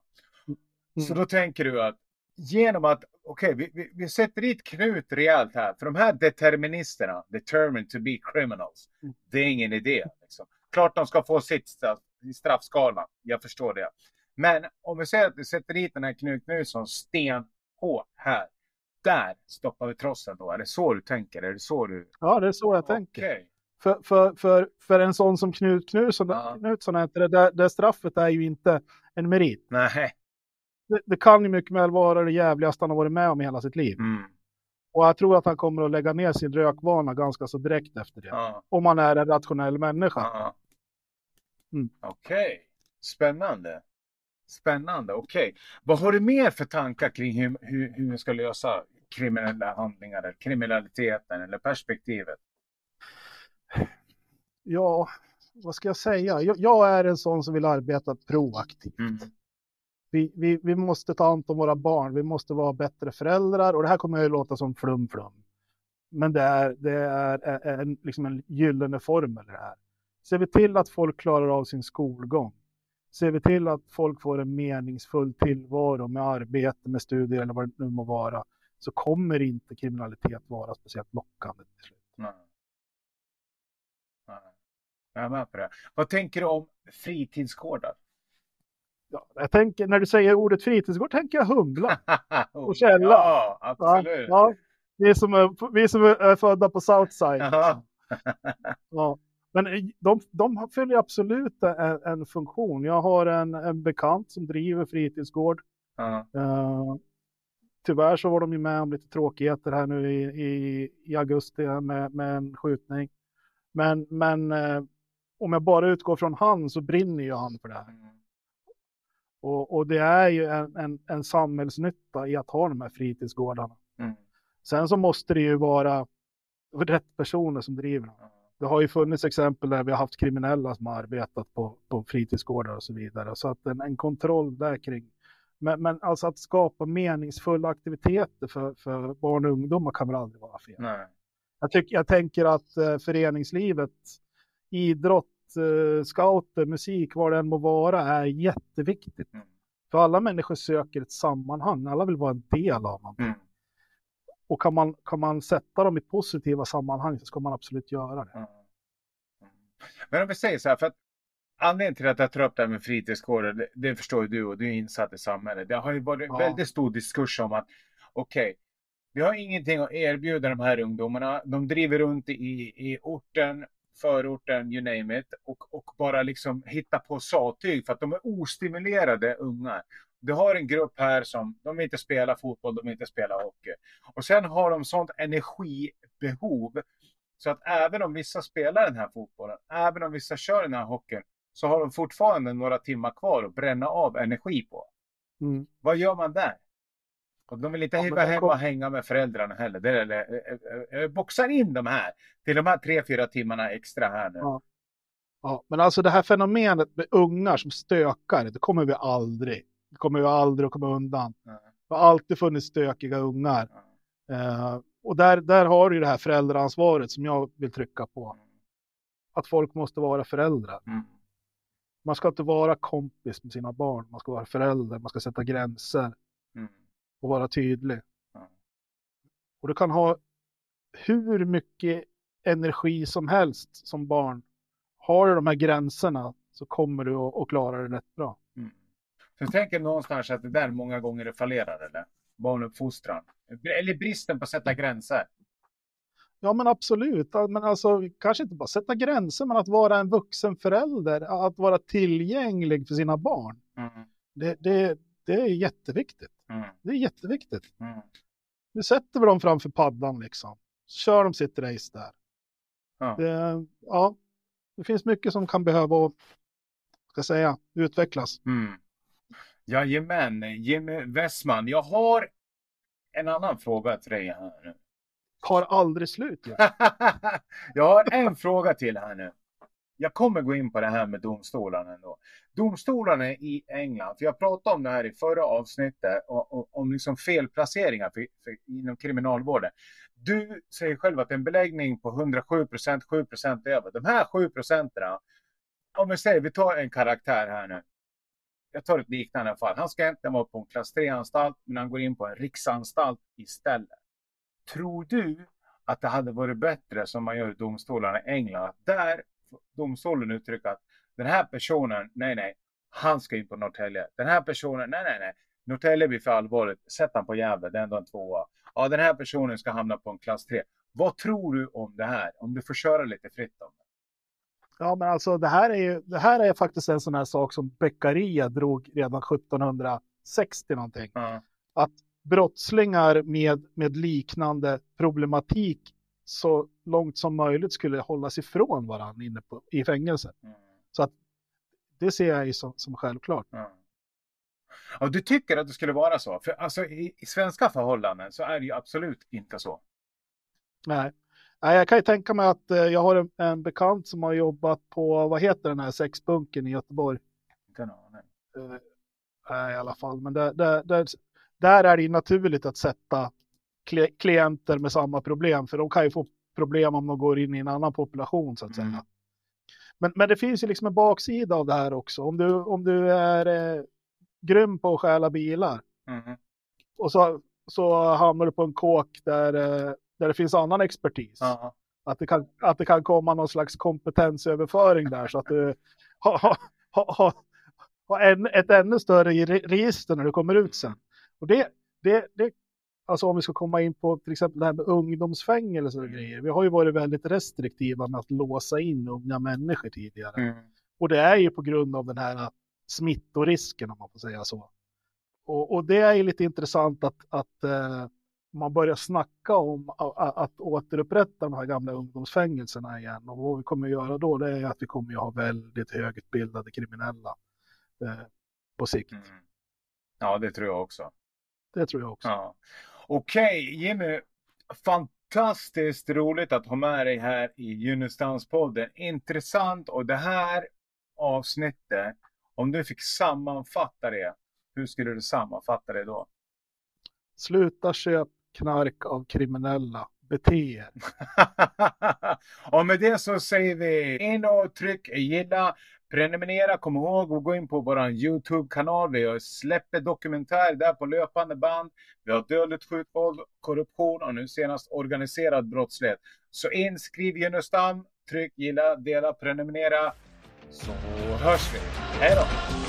Så Mm. då tänker du att genom att, okej, vi, vi, vi sätter dit Knut rejält här. För de här deterministerna, determined to be criminals, Mm. det är ingen idé. Liksom. Klart de ska få sitt straff, i straffskalan, jag förstår det. Men om vi säger att vi sätter dit den här Knut Knutsson stenhårt här. Där stoppar vi trossen då. Är det så du tänker? Är det så du... Ja, det är så jag tänker. För, för, för, för en sån som Knut Knutsson, Ja. Knutsson inte det, där, det straffet är ju inte en merit. Nej. Det, det kan ju mycket väl vara det jävligaste han har varit med om i hela sitt liv. Mm. Och jag tror att han kommer att lägga ner sin rökvana ganska så direkt efter det. Ja. Om man är en rationell människa. Ja. Mm. Okej, spännande. Spännande, okej. Vad har du mer för tankar kring hur, hur, hur vi ska lösa kriminella handlingar, eller kriminaliteten eller perspektivet? Ja, vad ska jag säga? Jag, jag är en sån som vill arbeta proaktivt. Mm. Vi, vi, vi måste ta hand om våra barn. Vi måste vara bättre föräldrar. Och det här kommer ju låta som flum flum. Men det är, det är en, en, liksom en gyllene formel det här. Ser vi till att folk klarar av sin skolgång. Ser vi till att folk får en meningsfull tillvaro med arbete, med studier eller vad det nu må vara. Så kommer inte kriminalitet vara speciellt lockande till slut. Nej. Jag är med på det. Vad tänker du om fritidsgårdar? Ja, jag tänker, när du säger ordet fritidsgård tänker jag humla. och källa. Ja, Ja, absolut. ja. Vi, som är, vi som är födda på Southside. Ja. Ja. Men de, de fyller absolut en, en funktion. Jag har en, en bekant som driver fritidsgård. Ja. Uh, tyvärr så var de ju med om lite tråkigheter här nu i, i, i augusti med, med en skjutning. Men, men eh, om jag bara utgår från han så brinner ju han för det här. Mm. Och, och det är ju en, en, en samhällsnytta i att ha de här fritidsgårdarna. Mm. Sen så måste det ju vara rätt personer som driver dem. Det har ju funnits exempel där vi har haft kriminella som har arbetat på, på fritidsgårdar och så vidare. Så att en, en kontroll där kring. Men, men alltså att skapa meningsfulla aktiviteter för, för barn och ungdomar kan väl aldrig vara fel. Nej. Jag, tycker, jag tänker att eh, föreningslivet, idrott, eh, scouter, musik, vad det än må vara, är jätteviktigt. Mm. För alla människor söker ett sammanhang, alla vill vara en del av någonting. Mm. Och kan man, kan man sätta dem i positiva sammanhang så ska man absolut göra det. Mm. Mm. Men om vi säger så här, för att anledningen till att jag tar upp det här med fritidsgårdar, det, det förstår ju du och du är insatt i samhället. Det har ju varit Ja. väldigt stor diskurs om att okej, vi har ingenting att erbjuda de här ungdomarna. De driver runt i, i orten, förorten, you name it, och, och bara liksom hittar på sattyg för att de är ostimulerade unga. Du har en grupp här som, de vill inte spela fotboll, de vill inte spela hockey. Och sen har de sånt energibehov så att även om vissa spelar den här fotbollen, även om vissa kör den här hockeyn, så har de fortfarande några timmar kvar att bränna av energi på. Mm. Vad gör man där? Och de vill inte Ja, de hemma kom- och hänga med föräldrarna heller. Det är, det, eh, eh, boxar in de här till de här tre, fyra timmarna extra här nu. Ja. Ja, men alltså det här fenomenet med ungar som stökar, det kommer vi aldrig. Det kommer vi aldrig att komma undan. Ja, Det har alltid funnits stökiga ungar. ja, Eh, och där, där har du ju det här föräldraansvaret som jag vill trycka på. Att folk måste vara föräldrar. mm, Man ska inte vara kompis med sina barn. Man ska vara förälder. Man ska sätta gränser mm, och vara tydlig. Ja. Och du kan ha hur mycket energi som helst som barn. Har du de här gränserna så kommer du att, klara det rätt bra. Mm. Så jag tänker någonstans att det där många gånger är fallerar eller? Barnuppfostran. Eller bristen på att sätta gränser. Ja men absolut, men alltså kanske inte bara sätta gränser men att vara en vuxen förälder, att vara tillgänglig för sina barn. Mm. Det, det, det är jätteviktigt. Mm. Det är jätteviktigt. Mm. Nu sätter vi dem framför paddan liksom. Kör de sitt race där. Ja. Det, ja, det finns mycket som kan behöva ska säga, utvecklas. Mm. Jajamän, Jimmy Westman. Jag har en annan fråga till dig här nu. Har aldrig slut. Ja. jag har en fråga till här nu. Jag kommer gå in på det här med domstolarna ändå. Domstolarna i England, för jag pratade om det här i förra avsnittet, och, och, om liksom felplaceringar för, för, inom kriminalvården. Du säger själv att en beläggning på 107 procent, 7 procent över. De här 7 procenten, om vi säger, vi tar en karaktär här nu. Jag tar ett liknande fall. Han ska egentligen vara på en klass 3-anstalt, men han går in på en riksanstalt istället. Tror du att det hade varit bättre som man gör i domstolarna i England? Att där domstolen uttrycker att den här personen, nej nej, han ska in på Norrtälje. Den här personen, nej nej nej, Norrtälje blir för allvarligt, sätt han på Gävle, det är ändå en tvåa. Ja, den här personen ska hamna på en klass 3. Vad tror du om det här? Om du får köra lite fritt om det. Ja, men alltså det här är ju, det här är faktiskt en sån här sak som Beccaria drog redan 1760 någonting. Ja. Att brottslingar med, med liknande problematik så långt som möjligt skulle hållas ifrån varandra inne på, i fängelset. Mm. Så att det ser jag ju som, som självklart. Ja. Ja, du tycker att det skulle vara så? För alltså i, i svenska förhållanden så är det ju absolut inte så. Nej. Nej, jag kan ju tänka mig att eh, jag har en, en bekant som har jobbat på, vad heter den här sexbunken i Göteborg? Inte en aning. Eh, nej, i alla fall, men där, där, där, där är det ju naturligt att sätta klienter med samma problem, för de kan ju få problem om de går in i en annan population så att Mm. säga. Men, men det finns ju liksom en baksida av det här också. Om du, om du är eh, grym på att stjäla bilar Mhm. och så, så hamnar du på en kåk där, eh, där det finns annan expertis. Ja. Att, det kan, att det kan komma någon slags kompetensöverföring där så att du har, har, har, har en, ett ännu större re- register när du kommer ut sen. Och det, det, det, alltså om vi ska komma in på till exempel det här med ungdomsfängelser och grejer. Vi har ju varit väldigt restriktiva med att låsa in unga människor tidigare. Mm. Och det är ju på grund av den här smittorisken om man får säga så. Och, och det är ju lite intressant att, att eh, man börjar snacka om att, att återupprätta de här gamla ungdomsfängelserna igen. Och vad vi kommer att göra då det är att vi kommer att ha väldigt högutbildade kriminella eh, på sikt. Mm. Ja, det tror jag också. Det tror jag också. Ja. Okej, Jimmy. Fantastiskt roligt att ha med dig här i Junestanspodden. Intressant och det här avsnittet, om du fick sammanfatta det, hur skulle du sammanfatta det då? Sluta köp knark av kriminella. Bete er. och med det så säger vi in och tryck gilla, prenumerera, kom ihåg att gå in på vår Youtube-kanal. Vi släpper dokumentär där på löpande band. Vi har dödligt skjutvåld, korruption och nu senast organiserad brottslighet. Så in, skriv Junestam, tryck gilla, dela, prenumerera. Så hörs vi. Hej då!